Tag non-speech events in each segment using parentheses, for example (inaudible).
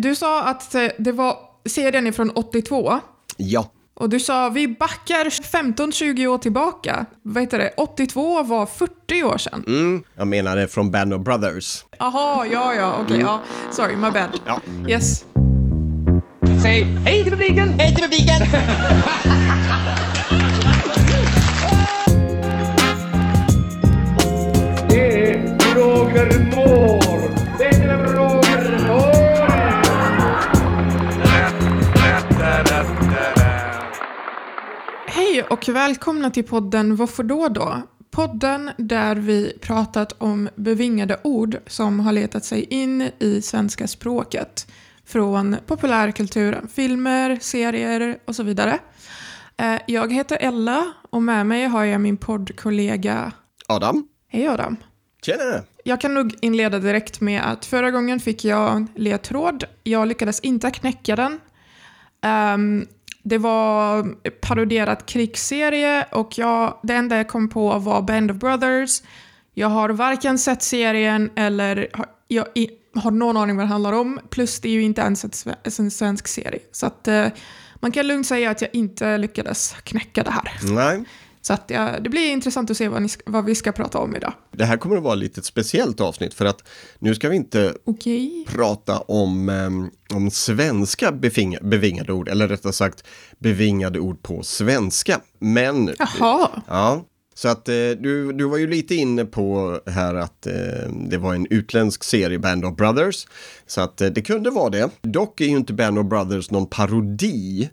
du sa att eh, det var serien är från 82. Ja, Och du sa vi backar 15-20 år tillbaka. Vad heter det? 82 var 40 år sedan. mm, jag menade från Band of Brothers. Jaha, ja, ja, okej, ja. Sorry, my bad. Ja. Yes. Säg hej till publiken! Hej till publiken! (laughs) Det är Roger Moore! Hej och välkomna till podden Varför då då? Podden där vi pratat om bevingade ord som har letat sig in i svenska språket från populärkulturen, filmer, serier och så vidare. Eh, Jag heter Ella och med mig har jag min poddkollega Adam, Hej Adam. tjena! Jag kan nog inleda direkt med att förra gången fick jag en ledtråd. Jag lyckades inte knäcka den. Ehm, det var parodierat krigsserie och jag, det enda jag kom på var Band of Brothers. Jag har varken sett serien eller har, jag i, har någon aning vad det handlar om. Plus det är ju inte ens en svensk serie. Så att eh, man kan lugnt säga att jag inte lyckades knäcka det här. Nej, så att ja, det blir intressant att se vad, ni, vad vi ska prata om idag. det här kommer att vara lite ett speciellt avsnitt för att nu ska vi inte Okej. prata om, em, om svenska befinga, bevingade ord, eller rättare sagt bevingade ord på svenska. Men, Jaha. ja, så att eh, du, du var ju lite inne på här att eh, det var en utländsk serie, Band of Brothers. Så att eh, det kunde vara det. Dock är ju inte Band of Brothers någon parodi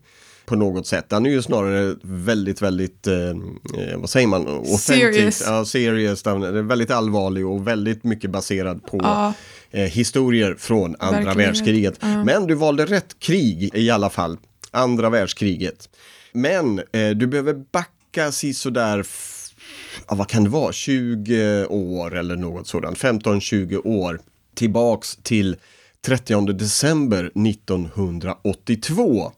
på något sätt. Den är ju snarare väldigt, väldigt, eh, eh, vad säger man, authentic. Serious. Ja, serious. Väldigt allvarlig och väldigt mycket baserad på Ja. eh, historier från andra Verkligen. världskriget. Men du valde rätt krig i alla fall, andra världskriget. Men eh, du behöver backa sådär, ja, vad kan det vara, 20 år eller något sådant, 15-20 år tillbaks till 30 december 1982.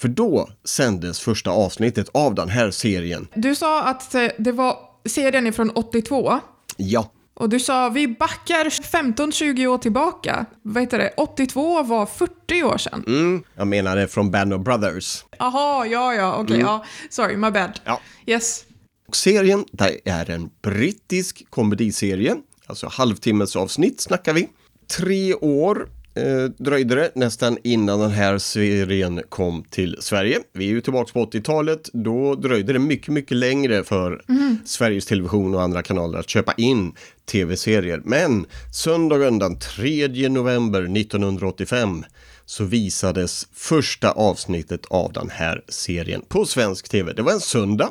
För då sändes första avsnittet av den här serien. Du sa att det var serien är från 82. Ja, Och du sa vi backar 15-20 år tillbaka. Vad heter det? 82 var 40 år sedan. mm, jag menade från Band of Brothers. Jaha, ja, ja, okej, ja. Sorry, my bad. Ja. Yes. Och serien det är en brittisk komediserie, alltså halvtimmesavsnitt snackar vi. Tre år eh, dröjde det nästan innan den här serien kom till Sverige. Vi är ju tillbaka på 80-talet, då dröjde det mycket, mycket längre för Sveriges Television och andra kanaler att köpa in tv-serier. Men söndagen den 3 november 1985 så visades första avsnittet av den här serien på svensk tv. Det var en söndag.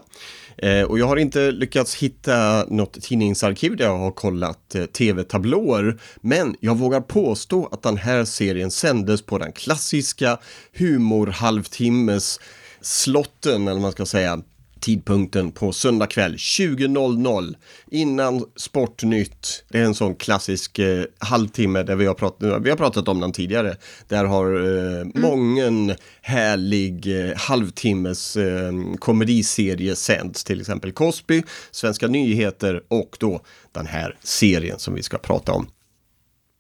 Eh, och jag har inte lyckats hitta något tidningsarkiv där jag har kollat eh, tv-tablåer. Men jag vågar påstå att den här serien sändes på den klassiska humor-halvtimmes slotten, eller vad man ska säga, tidpunkten på söndag kväll 20.00 innan Sportnytt. Det är en sån klassisk eh, halvtimme där vi har, pratat, vi har pratat om den tidigare. Där har eh, mången härlig eh, halvtimmes eh, komediserie sänds, till exempel Cosby, Svenska nyheter och då den här serien som vi ska prata om.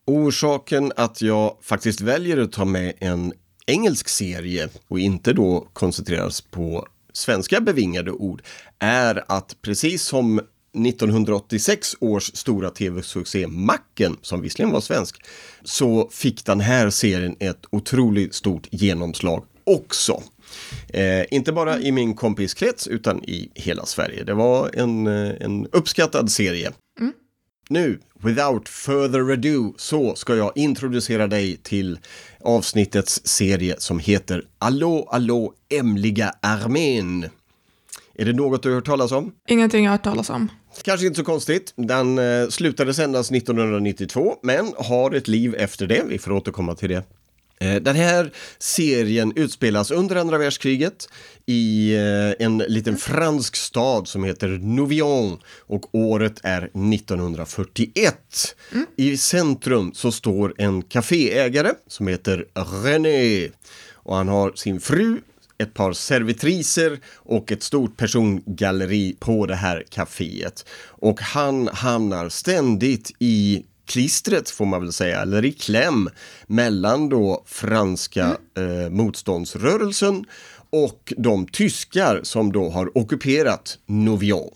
Orsaken att jag faktiskt väljer att ta med en engelsk serie och inte då koncentreras på svenska bevingade ord är att precis som 1986 års stora tv-succé Macken, som visserligen var svensk, så fick den här serien ett otroligt stort genomslag också. Eh, inte bara i min kompiskrets utan i hela Sverige. Det var en, eh, en uppskattad serie. Mm. Nu, without further ado, så ska jag introducera dig till avsnittets serie som heter Allå, allå, ämliga armén. Är det något du har hört talas om? Ingenting jag har hört talas om. Kanske inte så konstigt. Den eh, slutade sändas 1992, men har ett liv efter det. Vi får återkomma till det. Eh, den här serien utspelas under andra världskriget i eh, en liten fransk stad som heter Nouvion och året är 1941. I centrum så står en kaféägare som heter René och han har sin fru ett par servitriser och ett stort persongalleri på det här kaféet. Och han hamnar ständigt i klistret får man väl säga, eller i kläm mellan då franska eh, motståndsrörelsen och de tyskar som då har ockuperat Nouvion.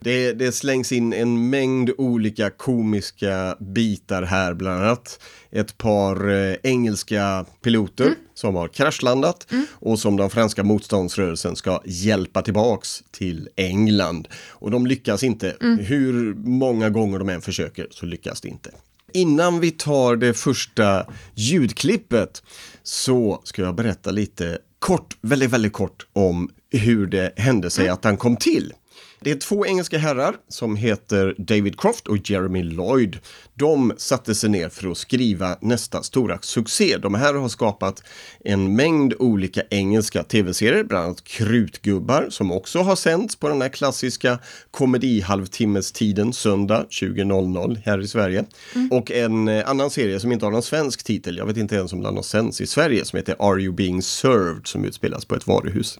Det, det slängs in en mängd olika komiska bitar här, bland annat ett par eh, engelska piloter som har kraschlandat och som den franska motståndsrörelsen ska hjälpa tillbaks till England. Och de lyckas inte. Hur många gånger de än försöker så lyckas det inte. Innan vi tar det första ljudklippet så ska jag berätta lite kort, väldigt, väldigt kort om hur det hände sig att han kom till. Det är två engelska herrar som heter David Croft och Jeremy Lloyd. De satte sig ner för att skriva nästa stora succé. De här har skapat en mängd olika engelska tv-serier, bland annat Krutgubbar som också har sänts på den här klassiska komedi-halvtimmestiden söndag 20.00 här i Sverige. Och en eh, annan serie som inte har någon svensk titel, jag vet inte ens om den har sänts i Sverige, som heter Are You Being Served som utspelas på ett varuhus.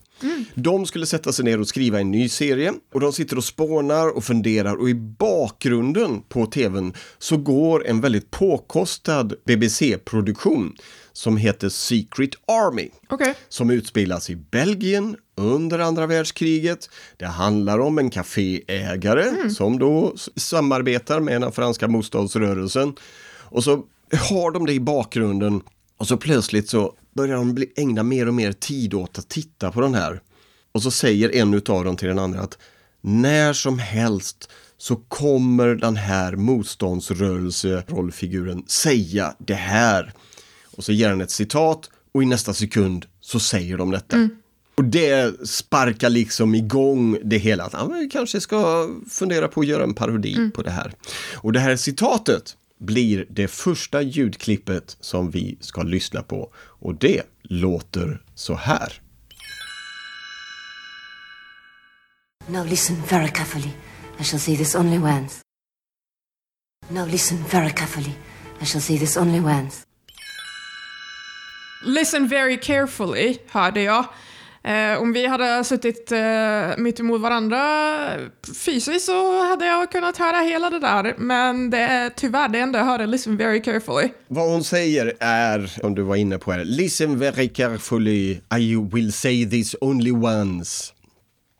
De skulle sätta sig ner och skriva en ny serie och de sitter och spånar och funderar och i bakgrunden på tvn så går en väldigt påkostad BBC-produktion som heter Secret Army Okej. som utspelas i Belgien under andra världskriget. Det handlar om en kaféägare som då samarbetar med den franska motståndsrörelsen. Och så har de det i bakgrunden och så plötsligt så börjar de ägna mer och mer tid åt att titta på den här. Och så säger en utav dem till den andra att när som helst så kommer den här motståndsrörelserollfiguren säga det här. Och så ger han ett citat och i nästa sekund så säger de detta. Och det sparkar liksom igång det hela. Att vi kanske ska fundera på att göra en parodi på det här. Och det här citatet blir det första ljudklippet som vi ska lyssna på. Och det låter så här. Now listen very carefully. I shall say this only once. Now listen very carefully. I shall say this only once. Listen very carefully, hörde jag. Eh, om vi hade suttit eh, mitt emot varandra fysiskt så hade jag kunnat höra hela det där. Men det är tyvärr det enda jag hörde, listen very carefully. Vad hon säger är, som du var inne på Listen very carefully, I will say this only once.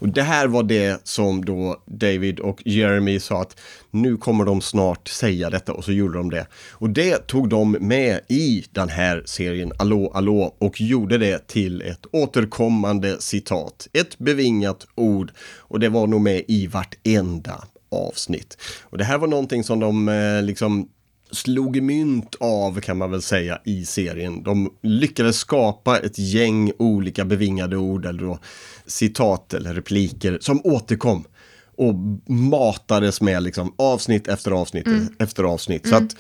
Och det här var det som då David och Jeremy sa att nu kommer de snart säga detta och så gjorde de det. Och det tog de med i den här serien Allå, allå och gjorde det till ett återkommande citat. Ett bevingat ord och det var nog med i vartenda avsnitt. Och det här var någonting som de eh, liksom slog mynt av kan man väl säga i serien. De lyckades skapa ett gäng olika bevingade ord eller då citat eller repliker som återkom och matades med liksom avsnitt efter avsnitt efter avsnitt. Så att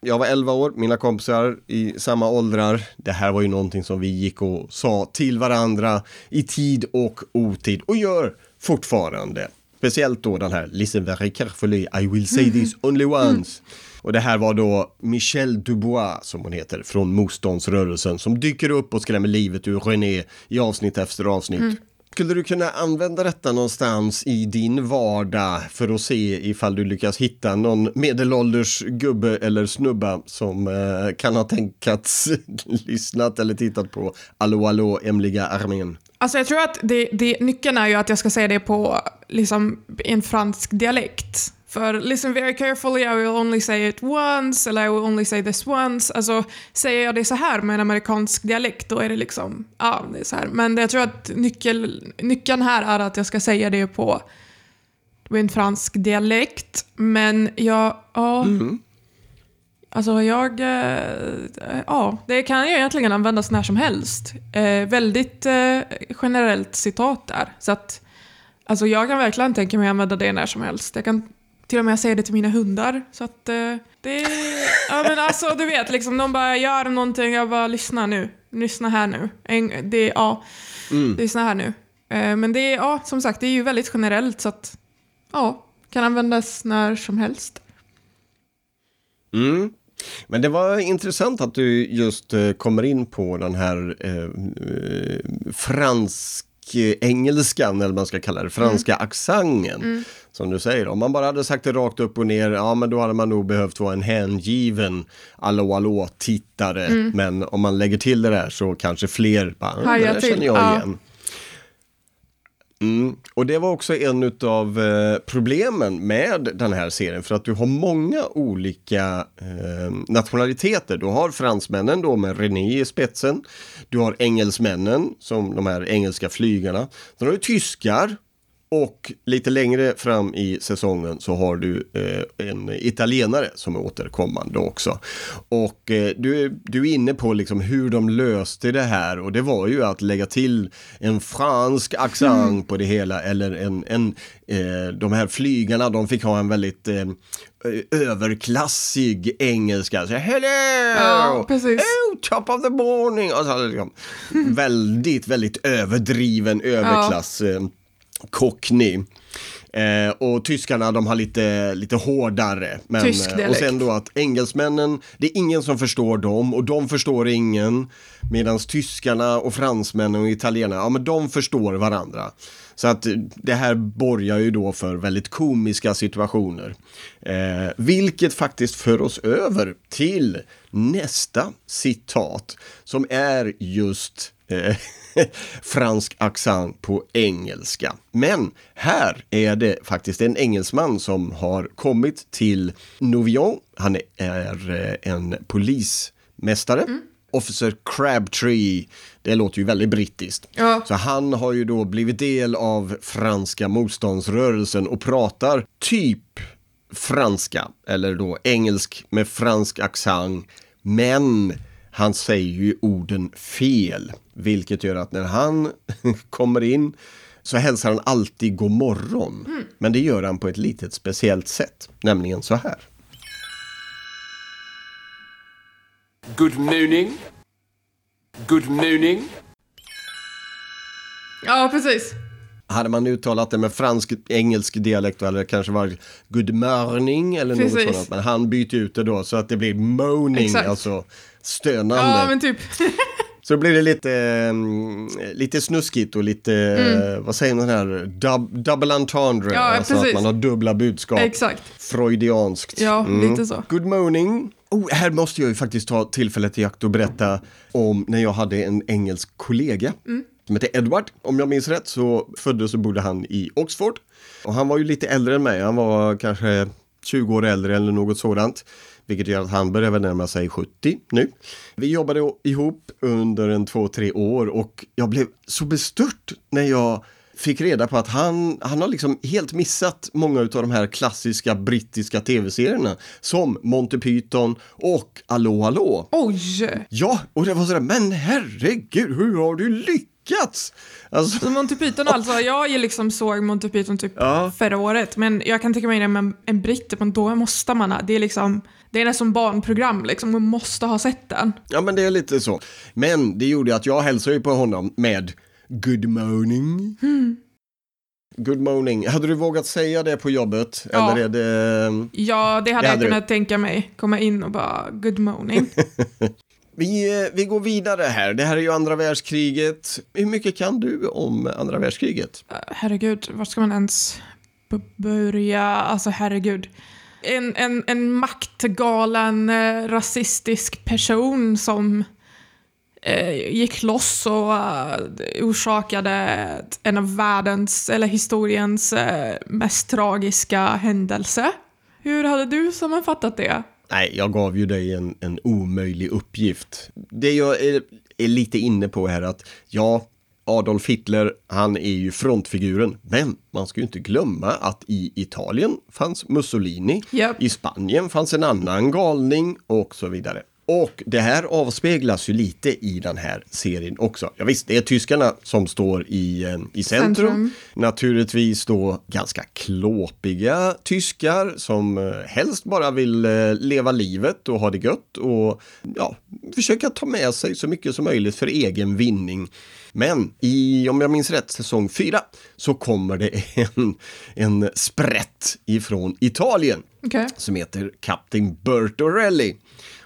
jag var 11 år, mina kompisar i samma åldrar. Det här var ju någonting som vi gick och sa till varandra i tid och otid och gör fortfarande. Speciellt då den här Listen very carefully, I will say this only once. Och det här var då Michel Dubois, som hon heter, från motståndsrörelsen, som dyker upp och skrämmer livet ur René i avsnitt efter avsnitt. Skulle du kunna använda detta någonstans i din vardag för att se ifall du lyckas hitta någon medelålders gubbe eller snubba som eh, kan ha tänkats (laughs) lyssnat eller tittat på Allå Allå Hemliga Armén? Alltså jag tror att det, det, nyckeln är ju att jag ska säga det på liksom, en fransk dialekt. För listen very carefully, I will only say it once, eller I will only say this once. Alltså, säger jag det så här med en amerikansk dialekt, då är det liksom, ja, det är så här. Men jag tror att nyckel, nyckeln här är att jag ska säga det på en fransk dialekt. Men jag, ja. Alltså jag, eh, ja, det kan ju egentligen användas när som helst. Eh, väldigt eh, generellt citat där. Så att, alltså jag kan verkligen tänka mig att använda det när som helst. Jag kan till och med säga det till mina hundar. Så att eh, det, ja men alltså du vet, liksom de bara gör någonting, jag bara lyssna nu. Lyssna här nu. En, det, ja, lyssna här nu. Eh, men det är, ja, som sagt, det är ju väldigt generellt så att, ja, kan användas när som helst. Mm. Men det var intressant att du just eh, kommer in på den här eh, eh, fransk fransk-engelskan, eller vad man ska kalla det, franska accenten. Som du säger, om man bara hade sagt det rakt upp och ner, ja men då hade man nog behövt vara en hängiven hallå hallå tittare. Men om man lägger till det där så kanske fler bara, "Ah, det känner jag ja. igen. Mm. Och det var också en av eh, problemen med den här serien för att du har många olika eh, nationaliteter. Du har fransmännen då med René i spetsen. Du har engelsmännen som de här engelska flygarna. Sen har du tyskar och lite längre fram i säsongen så har du eh, en italienare som är återkommande också. Och eh, du, du är inne på liksom hur de löste det här och det var ju att lägga till en fransk accent på det hela eller en, en eh, de här flygarna de fick ha en väldigt eh, överklassig engelska. Så, Hello! Ja, precis. Oh, top of the morning! Och så, liksom, (laughs) väldigt, väldigt överdriven överklass. Eh, Cockney. Eh, och tyskarna de har lite, lite hårdare. Men, Tysk eh, och dialekt. sen då att engelsmännen, det är ingen som förstår dem och de förstår ingen. Medan tyskarna och fransmännen och italienarna, ja men de förstår varandra. Så att eh, det här borgar ju då för väldigt komiska situationer. Eh, vilket faktiskt för oss över till nästa citat som är just eh, (laughs) fransk accent på engelska. Men här är det faktiskt en engelsman som har kommit till Nouvion. Han är eh, en polismästare. Officer Crabtree, det låter ju väldigt brittiskt. Ja. Så han har ju då blivit del av franska motståndsrörelsen och pratar typ franska, eller då engelsk med fransk accent. Men han säger ju orden fel, vilket gör att när han (laughs) kommer in så hälsar han alltid god morgon. Men det gör han på ett litet speciellt sätt, nämligen så här. Good morning. Good morning. Ja, precis. Hade man uttalat det med fransk-engelsk dialekt eller det kanske var good morning eller något Precis. sådant. Men han byter ut det då så att det blir moaning, Exakt. alltså stönande. Ja, men typ. (laughs) Så blir det lite, mm, lite snuskigt och lite, eh, vad säger man här, Dub, double entendre. Mm. Ja, alltså att precis. man har dubbla budskap. Exakt. Freudianskt. Ja, lite så. Good morning. Oh, här måste jag ju faktiskt ta tillfället i akt och berätta om när jag hade en engelsk kollega Mm. Som hette Edward. Om jag minns rätt så föddes och bodde han i Oxford. Och han var ju lite äldre än mig. Han var kanske 20 år äldre eller något sådant. Vilket gör att han börjar väl närma sig 70 nu. Vi jobbade ihop under en två, tre år och jag blev så bestört när jag fick reda på att han, han har liksom helt missat många av de här klassiska brittiska tv-serierna som Monty Python och Allo Hallå. Oj! Ja, och det var sådär, men herregud, hur har du lyckats? Alltså, Så Monty Python alltså, jag ju liksom såg Monty Python typ Ja. förra året, men jag kan tänka mig det med en britt, men då måste man ha, det är liksom, det är nästan barnprogram liksom, man måste ha sett den. ja men det är lite så. Men det gjorde att jag hälsade ju på honom med Good morning. Good morning. Hade du vågat säga det på jobbet? Ja. Eller är det... Ja, det hade Det jag hade kunnat tänka mig, komma in och bara good morning. (laughs) Vi, eh, vi går vidare här. Det här är ju andra världskriget. Hur mycket kan du om andra världskriget? Eh, herregud, var ska man ens börja? Alltså herregud. En, en, en maktgalen eh, rasistisk person som eh, gick loss och orsakade en av världens, eller historiens, mest tragiska händelse. Hur hade du sammanfattat det? Nej, jag gav ju dig en, en omöjlig uppgift. Det jag är, är lite inne på här att ja, Adolf Hitler, han är ju frontfiguren, men man ska ju inte glömma att i Italien fanns Mussolini, Japp. i Spanien fanns en annan galning och så vidare. Och det här avspeglas ju lite i den här serien också. Ja, visst, det är tyskarna som står i, eh, i centrum. Centrum. Naturligtvis då ganska klåpiga tyskar som eh, helst bara vill eh, leva livet och ha det gött och ja, försöka ta med sig så mycket som möjligt för egen vinning. Men i, om jag minns rätt, säsong 4 så kommer det en, en sprätt ifrån Italien Okej. som heter Captain Bert O'Reilly.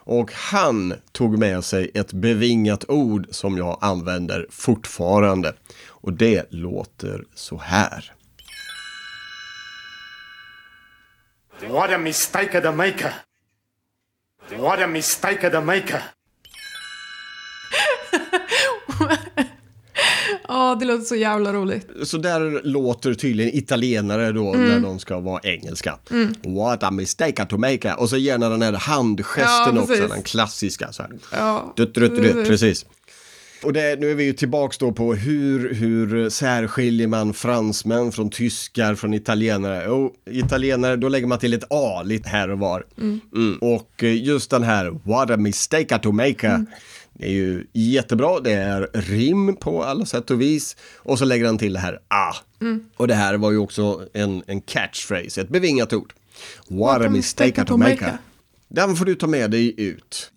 Och han tog med sig ett bevingat ord som jag använder fortfarande. Och det låter så här. What a mistake of the maker. What a mistake of the maker. (laughs) Ja, det låter så jävla roligt. Så där låter tydligen italienare då Mm. när de ska vara engelska. What a mistake to make. Och så gärna den här handgesten Ja, också, den klassiska. Så här. Ja, Dutt, dutt, dutt, precis. precis. Och det, nu är vi ju tillbaks då på hur, hur särskiljer man fransmän från tyskar, från italienare? Jo, italienare, då lägger man till ett A lite här och var. Mm. Och eh, just den här What a mistake to make. Det är ju jättebra, det är rim på alla sätt och vis. Och så lägger han till det här A. Och det här var ju också en, en catchphrase, ett bevingat ord. What, a mistake to make. Den får du ta med dig ut.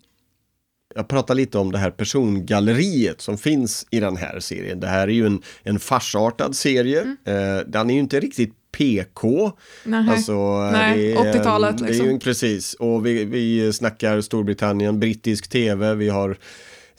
Jag pratar lite om det här persongalleriet som finns i den här serien. Det här är ju en, en farsartad serie. Eh, den är ju inte riktigt PK. Nej. Alltså, Nej, det är- 80-talet Det är liksom. ju, precis, och vi, vi snackar Storbritannien, brittisk tv, vi har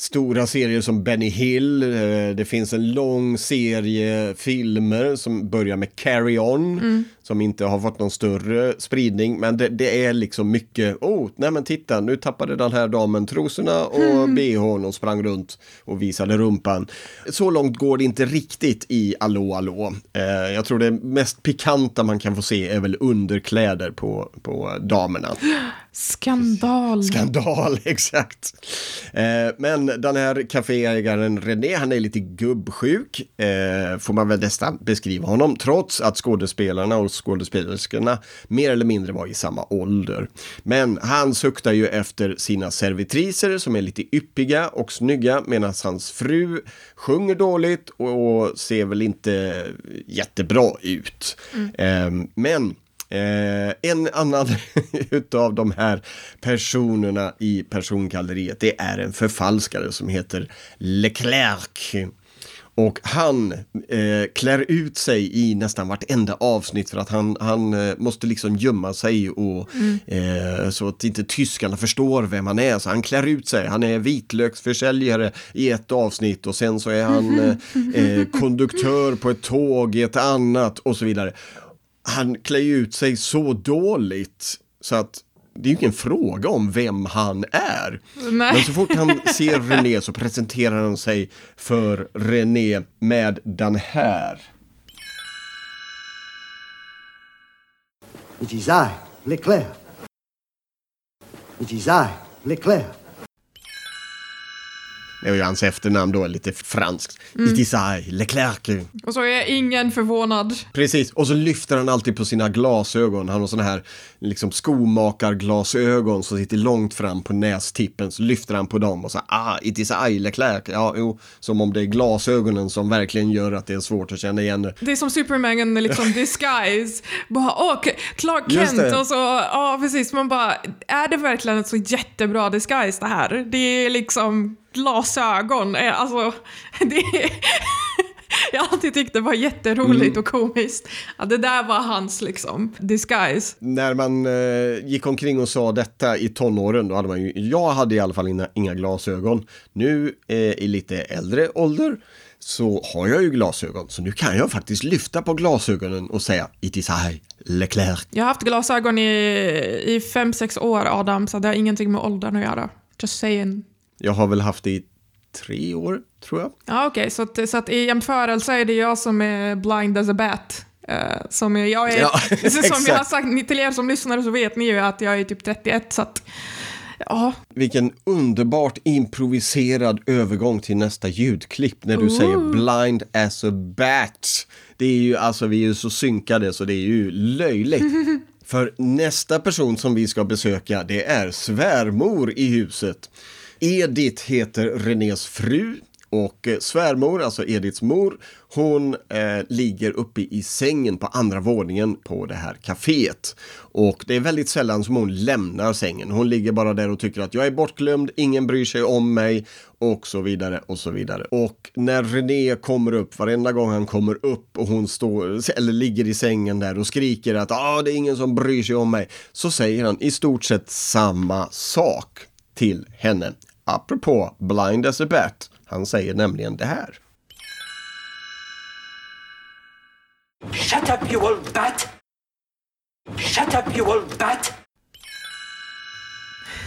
stora serier som Benny Hill, eh, det finns en lång serie filmer som börjar med Carry On, Mm som inte har fått någon större spridning, men det, det är liksom mycket, oh, nej men titta, nu tappade den här damen trosorna och Mm. bhn och sprang runt och visade rumpan. Så långt går det inte riktigt i Allå Allå. Eh, jag tror det mest pikanta man kan få se är väl underkläder på, på damerna. Skandal. Skandal, (laughs) exakt. Eh, men den här kaféägaren René, han är lite gubbsjuk, eh, får man väl nästan beskriva honom, trots att skådespelarna och skådespelerskorna mer eller mindre var i samma ålder. Men han suktar ju efter sina servitriser som är lite yppiga och snygga, medan hans fru sjunger dåligt och ser väl inte jättebra ut. Eh, men Eh, en annan (laughs) utav de här personerna i persongalleriet, det är en förfalskare som heter Leclerc. Och han eh, klär ut sig i nästan vartenda avsnitt för att han, han eh, måste liksom gömma sig och eh, så att inte tyskarna förstår vem han är. Så han klär ut sig. Han är vitlöksförsäljare i ett avsnitt och sen så är han eh, eh, konduktör på ett tåg i ett annat och så vidare. Han klär ut sig så dåligt så att det är ju ingen fråga om vem han är. Nej. Men så fort han ser René så presenterar han sig för René med den här. It is I, Leclerc. It is I, Leclerc. Det är ju hans efternamn då, lite franskt. It is I, Leclerc. Och så är ingen förvånad. Precis, och så lyfter han alltid på sina glasögon. Han har såna här liksom skomakarglasögon som sitter långt fram på nästippen. Så lyfter han på dem och så ah, it is I, Leclerc. Ja, jo, som om det är glasögonen som verkligen gör att det är svårt att känna igen det. Det är som Superman liksom (laughs) disguise. Bara åh, Clark Kent och så, ja precis. Man bara, är det verkligen ett så jättebra disguise det här? Det är liksom glasögon. Alltså, (laughs) det är... Jag alltid tyckt det var jätteroligt och komiskt. Ja, det där var hans liksom disguise. När man eh, gick omkring och sa detta i tonåren, då hade man ju, jag hade i alla fall inga, inga glasögon. Nu eh, i lite äldre ålder så har jag ju glasögon, så nu kan jag faktiskt lyfta på glasögonen och säga It is I, Leclerc. Jag har haft glasögon i, i fem, sex år Adam, så det har ingenting med åldern att göra. Just saying. Jag har väl haft det i tre år, tror jag. Ja, okej. Så, att, så att i jämförelse är det jag som är blind as a bat. Eh, som jag är, Ja, (laughs) som jag har sagt ni- till er som lyssnar så vet ni ju att jag är typ 31 så att ja, Vilken underbart improviserad övergång till nästa ljudklipp när du säger blind as a bat. Det är ju alltså, vi är ju så synkade så det är ju löjligt. (laughs) För nästa person som vi ska besöka det är svärmor i huset. Edith heter Renés fru och eh, svärmor, alltså Ediths mor, hon eh, ligger uppe i sängen på andra våningen på det här kaféet. Och det är väldigt sällan som hon lämnar sängen. Hon ligger bara där och tycker att jag är bortglömd, ingen bryr sig om mig och så vidare och så vidare. Och när René kommer upp, varenda gång han kommer upp och hon står, eller ligger i sängen där och skriker att ah, det är ingen som bryr sig om mig, så säger han i stort sett samma sak. till henne. Apropå Blind as a Bat. Han säger nämligen det här. Shut up, you old bat! Shut up, you old bat!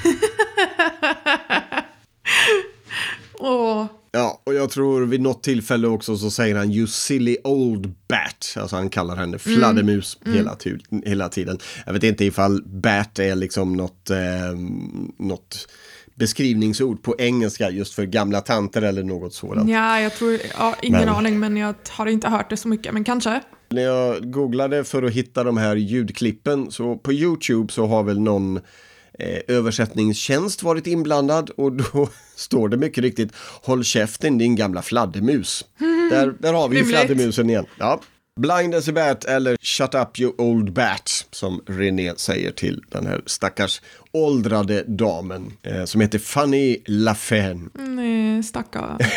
(laughs) Åh, Ja, och jag tror vid något tillfälle också så säger han you silly old bat. Alltså han kallar henne fladdermus hela, tu- hela tiden. Jag vet inte ifall bat är liksom något, eh, något beskrivningsord på engelska just för gamla tanter eller något sådant. ja, jag tror, ja, ingen Men- aning, men jag har inte hört det så mycket, men kanske. När jag googlade för att hitta de här ljudklippen så på YouTube så har väl någon eh, översättningstjänst varit inblandad och då (laughs) står det mycket riktigt Håll käften din gamla fladdermus. (laughs) Där, där har vi ju Rimligt. fladdermusen igen. Ja. Blind as a bat eller Shut up you old bat som René säger till den här stackars åldrade damen eh, som heter Fanny Lafen. Nej, stackarn. (laughs)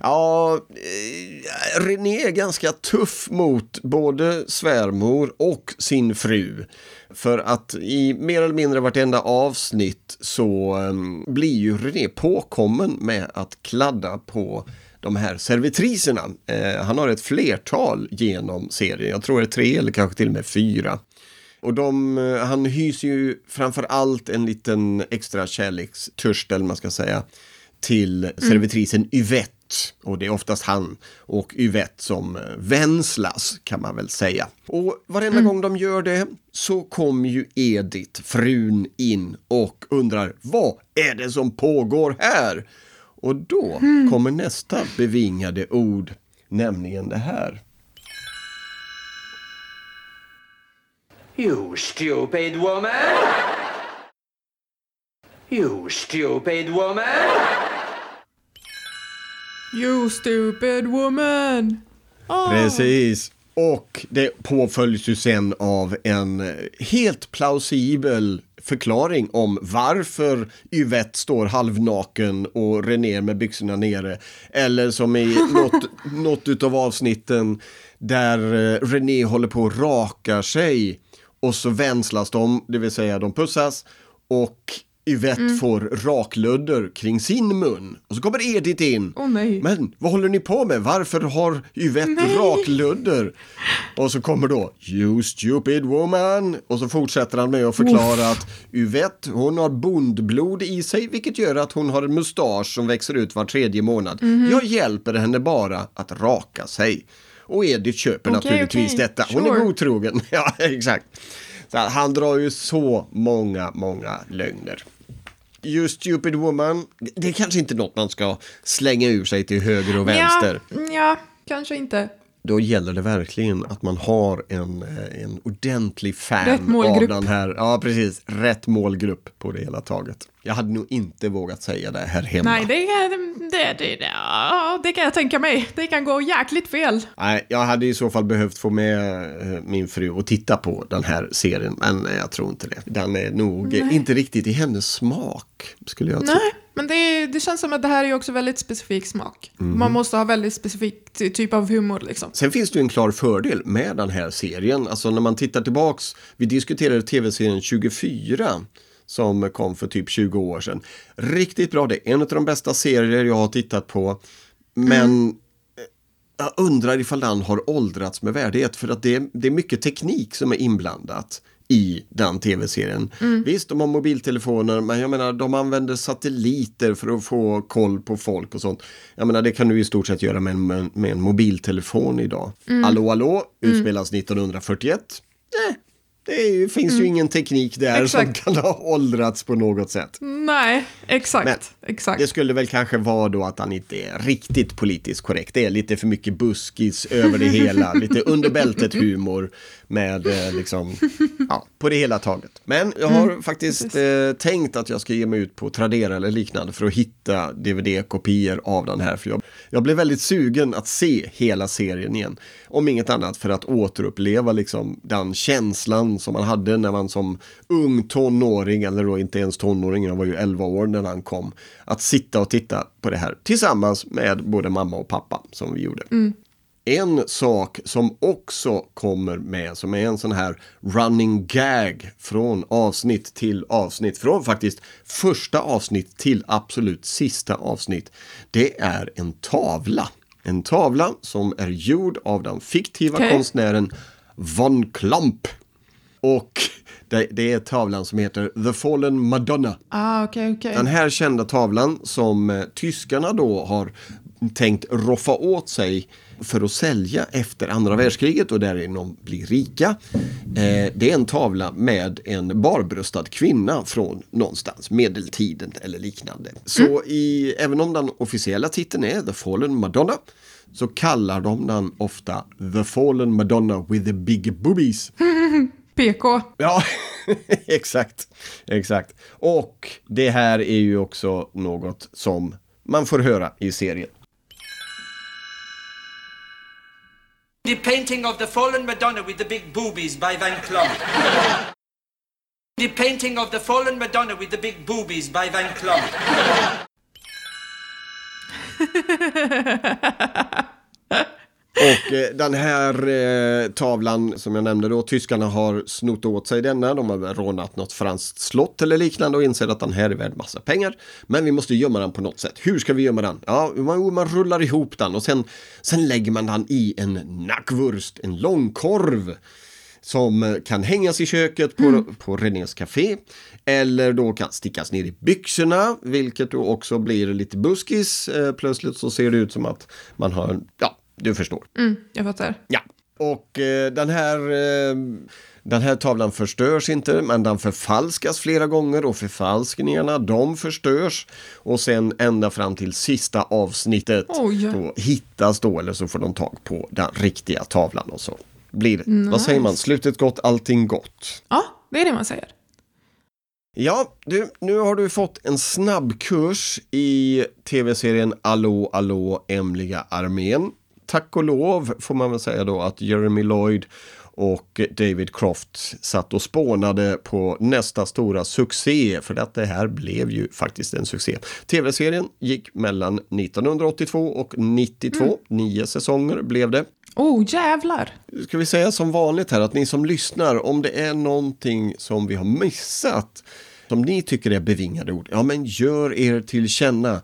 Ja, eh, René är ganska tuff mot både svärmor och sin fru. För att i mer eller mindre vartenda avsnitt så um, blir ju René påkommen med att kladda på de här servitriserna. Eh, han har ett flertal genom serien, jag tror det är tre eller kanske till och med fyra. Och de, eh, han hyser ju framför allt en liten extra kärlekstörst, eller man ska säga, till servitrisen Yvette. Och det är oftast han och Yvette som eh, vänslas kan man väl säga. Och varenda gång de gör det så kommer ju Edith, frun, in och undrar vad är det som pågår här? Och då kommer nästa bevingade ord, nämligen det här. You stupid woman! You stupid woman! You stupid woman! Åh. Precis. Och det påföljs ju sen av en eh, helt plausibel förklaring om varför Yvette står halvnaken och René med byxorna nere. Eller som i något, (laughs) något utav avsnitten där eh, René håller på och rakar sig och så vänslas de, det vill säga de pussas och Yvette får rakludder kring sin mun. Och så kommer Edith in. Nej. Men vad håller ni på med? Varför har Yvette rakludder? Och så kommer då You stupid woman. Och så fortsätter han med att förklara att Yvette hon har bondblod i sig vilket gör att hon har en mustasch som växer ut var tredje månad. Mhm. Jag hjälper henne bara att raka sig. Och Edith köper Okej, naturligtvis okej. detta. Hon är Sure. godtrogen. (laughs) ja, exakt. Han drar ju så många, många lögner. You stupid woman, det är kanske inte något man ska slänga ur sig till höger och vänster. Ja, ja, kanske inte. Då gäller det verkligen att man har en, eh, en ordentlig fan av den här. Ja, precis. Rätt målgrupp på det hela taget. Jag hade nog inte vågat säga det här hemma. Nej, det, det, det, det, det kan jag tänka mig. Det kan gå jäkligt fel. Nej, jag hade i så fall behövt få med eh, min fru och titta på den här serien, men eh, jag tror inte det. Den är nog eh, inte riktigt i hennes smak, skulle jag tro. Nej, men det, det känns som att det här är också väldigt specifik smak. Mhm. Man måste ha väldigt specifik ty- typ av humor liksom. Sen finns det ju en klar fördel med den här serien. Alltså när man tittar tillbaks, vi diskuterade tv-serien 24 som kom för typ 20 år sedan. Riktigt bra, det är en av de bästa serier jag har tittat på. Men eh, jag undrar ifall den har åldrats med värdighet för att det är, det är mycket teknik som är inblandat i den tv-serien. Visst, de har mobiltelefoner, men jag menar de använder satelliter för att få koll på folk och sånt. Jag menar det kan du i stort sett göra med en, med, en mobiltelefon idag. Allå, allå, utspelas 1941. Nej, det ju- finns ju ingen teknik där Exakt. som kan ha åldrats på något sätt. Nej, exakt. exakt. Det skulle väl kanske vara då att han inte är riktigt politiskt korrekt. Det är lite för mycket buskis över det hela. lite (laughs) under bältet humor med eh, liksom, (laughs) ja, på det hela taget. Men jag har faktiskt eh, tänkt att jag ska ge mig ut på Tradera eller liknande för att hitta DVD-kopior av den här. För jag, jag blev väldigt sugen att se hela serien igen. Om inget annat för att återuppleva liksom den känslan som man hade när man som ung tonåring, eller då inte ens tonåring, jag var ju 11 år när han kom, att sitta och titta på det här tillsammans med både mamma och pappa som vi gjorde. En sak som också kommer med, som är en sån här running gag från avsnitt till avsnitt, från faktiskt första avsnitt till absolut sista avsnitt, det är en tavla. En tavla som är gjord av den fiktiva Okej. konstnären Von Klomp. Och det, det är tavlan som heter The Fallen Madonna. Ah, okej, okej. Den här kända tavlan som eh, tyskarna då har tänkt roffa åt sig för att sälja efter andra världskriget och därigenom bli rika. Eh, det är en tavla med en barbröstad kvinna från någonstans medeltiden eller liknande. Så i, även om den officiella titeln är The Fallen Madonna så kallar de den ofta The Fallen Madonna with the big boobies. (laughs) PK. Ja, (laughs) exakt. Exakt. Och det här är ju också något som man får höra i serien. The painting of the fallen Madonna with the big boobies by Van Klomp. (laughs) The painting of the fallen Madonna with the big boobies by Van Klomp. (laughs) Och eh, den här eh, tavlan som jag nämnde då, tyskarna har snott åt sig denna. De har rånat något franskt slott eller liknande och inser att den här är värd massa pengar. Men vi måste gömma den på något sätt. Hur ska vi gömma den? Ja, man, man rullar ihop den och sen, sen lägger man den i en nackwurst, en långkorv som kan hängas i köket på, på Räddningscafé eller då kan stickas ner i byxorna, vilket då också blir lite buskis. Eh, plötsligt så ser det ut som att man har ja, du förstår. Mm, jag fattar. Ja, och eh, den här eh, den här tavlan förstörs inte, men den förfalskas flera gånger och förfalskningarna de förstörs. Och sen ända fram till sista avsnittet Oj. då hittas då, eller så får de tag på den riktiga tavlan och så blir det, vad säger man, slutet gott, allting gott. Ja, det är det man säger. Ja, du, nu har du fått en snabbkurs i tv-serien Allå, allå, Emliga armén. Tack och lov får man väl säga då att Jeremy Lloyd och David Croft satt och spånade på nästa stora succé, för att det här blev ju faktiskt en succé. Tv-serien gick mellan 1982 och 92, nio säsonger blev det. Oh, jävlar! Ska vi säga som vanligt här att ni som lyssnar, om det är någonting som vi har missat, som ni tycker är bevingade ord, ja men gör er till känna.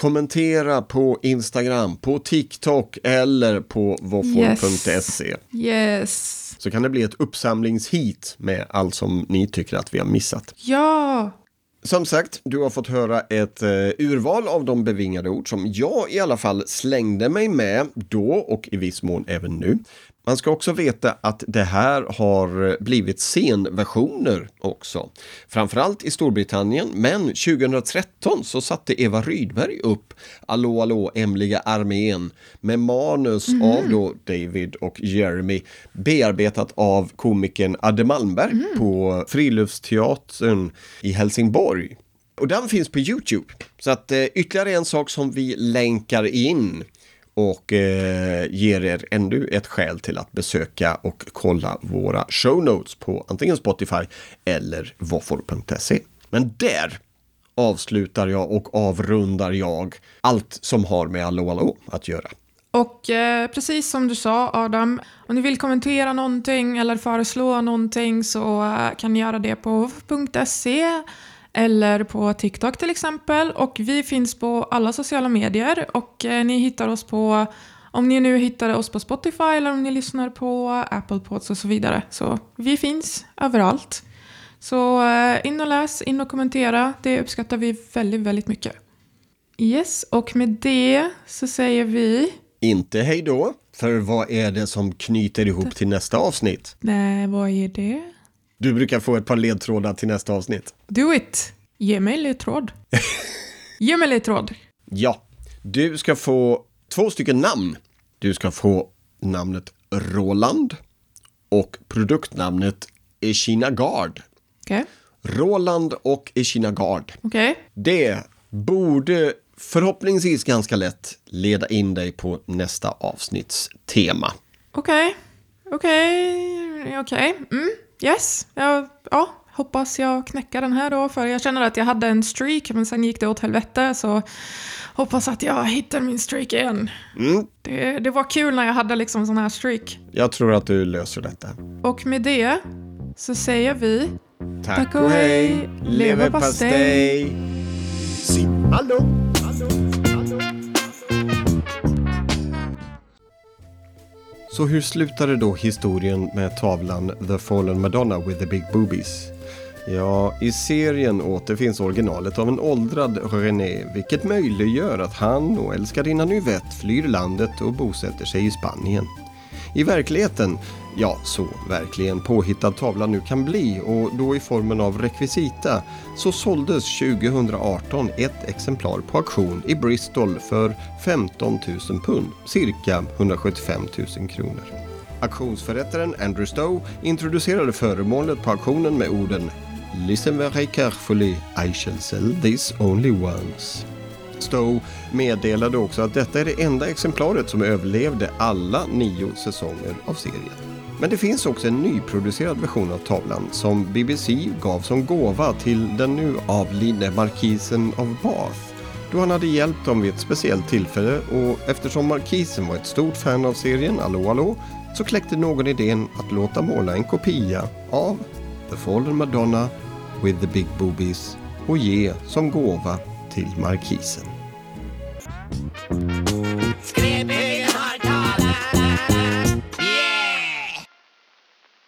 Kommentera på Instagram, på TikTok eller på våffor.se. Yes. Så kan det bli ett uppsamlingshit med allt som ni tycker att vi har missat. Ja! Som sagt, du har fått höra ett eh, urval av de bevingade ord som jag i alla fall slängde mig med då och i viss mån även nu. Man ska också veta att det här har blivit scenversioner också. Framförallt i Storbritannien, men 2013 så satte Eva Rydberg upp Allå, allå, Emliga armén med manus av då David och Jeremy bearbetat av komikern Adde Malmberg på Friluftsteatern i Helsingborg. Och den finns på Youtube. Så att eh, ytterligare en sak som vi länkar in och eh, ger er ännu ett skäl till att besöka och kolla våra show notes på antingen Spotify eller våffor.se. Men där avslutar jag och avrundar jag allt som har med Allo Allo att göra. Och eh, precis som du sa Adam, om ni vill kommentera någonting eller föreslå någonting så eh, kan ni göra det på våffor.se eller på TikTok till exempel. Och vi finns på alla sociala medier och eh, ni hittar oss på om ni nu hittar oss på Spotify eller om ni lyssnar på Apple Pods och så vidare. Så vi finns överallt. Så eh, in och läs, in och kommentera. Det uppskattar vi väldigt, väldigt mycket. Yes, och med det så säger vi... Inte hej då, för vad är det som knyter ihop till nästa avsnitt? Nej, vad är det? Du brukar få ett par ledtrådar till nästa avsnitt. Do it! Ge mig ledtråd. (laughs) Ge mig ledtråd. Ja, du ska få två stycken namn. Du ska få namnet Roland och produktnamnet Echina Guard. Okej. Roland och Echina Guard. Okej. Det borde förhoppningsvis ganska lätt leda in dig på nästa avsnitts tema. Okej. Okej. Okej. Mm. Yes. Jag, ja, hoppas jag knäcker den här då. För jag känner att jag hade en streak men sen gick det åt helvete. Så Hoppas att jag hittar min streak igen. Mm. Det, det var kul när jag hade liksom sån här streak. Jag tror att du löser detta. Och med det så säger vi Tack, och hej. Leverpastej. Simma Så hur slutade då historien med tavlan The Fallen Madonna with the Big Boobies? Ja, i serien återfinns originalet av en åldrad René, vilket möjliggör att han och älskarinnan Yvette flyr landet och bosätter sig i Spanien. I verkligheten, ja så verkligen påhittad tavlan nu kan bli och då i formen av rekvisita, så såldes 2018 ett exemplar på auktion i Bristol för 15 000 pund, cirka 175 000 kronor. Auktionsförrättaren Andrew Stowe introducerade föremålet på auktionen med orden Listen very carefully, I shall sell this only once. Stowe meddelade också att detta är det enda exemplaret som överlevde alla nio säsonger av serien. Men det finns också en nyproducerad version av tavlan som BBC gav som gåva till den nu avlidne markisen av Bath då han hade hjälpt dem vid ett speciellt tillfälle och eftersom markisen var ett stort fan av serien Allo Allo så kläckte någon idén att låta måla en kopia av The Fallen Madonna with the Big Boobies och ge som gåva till markisen. Skräp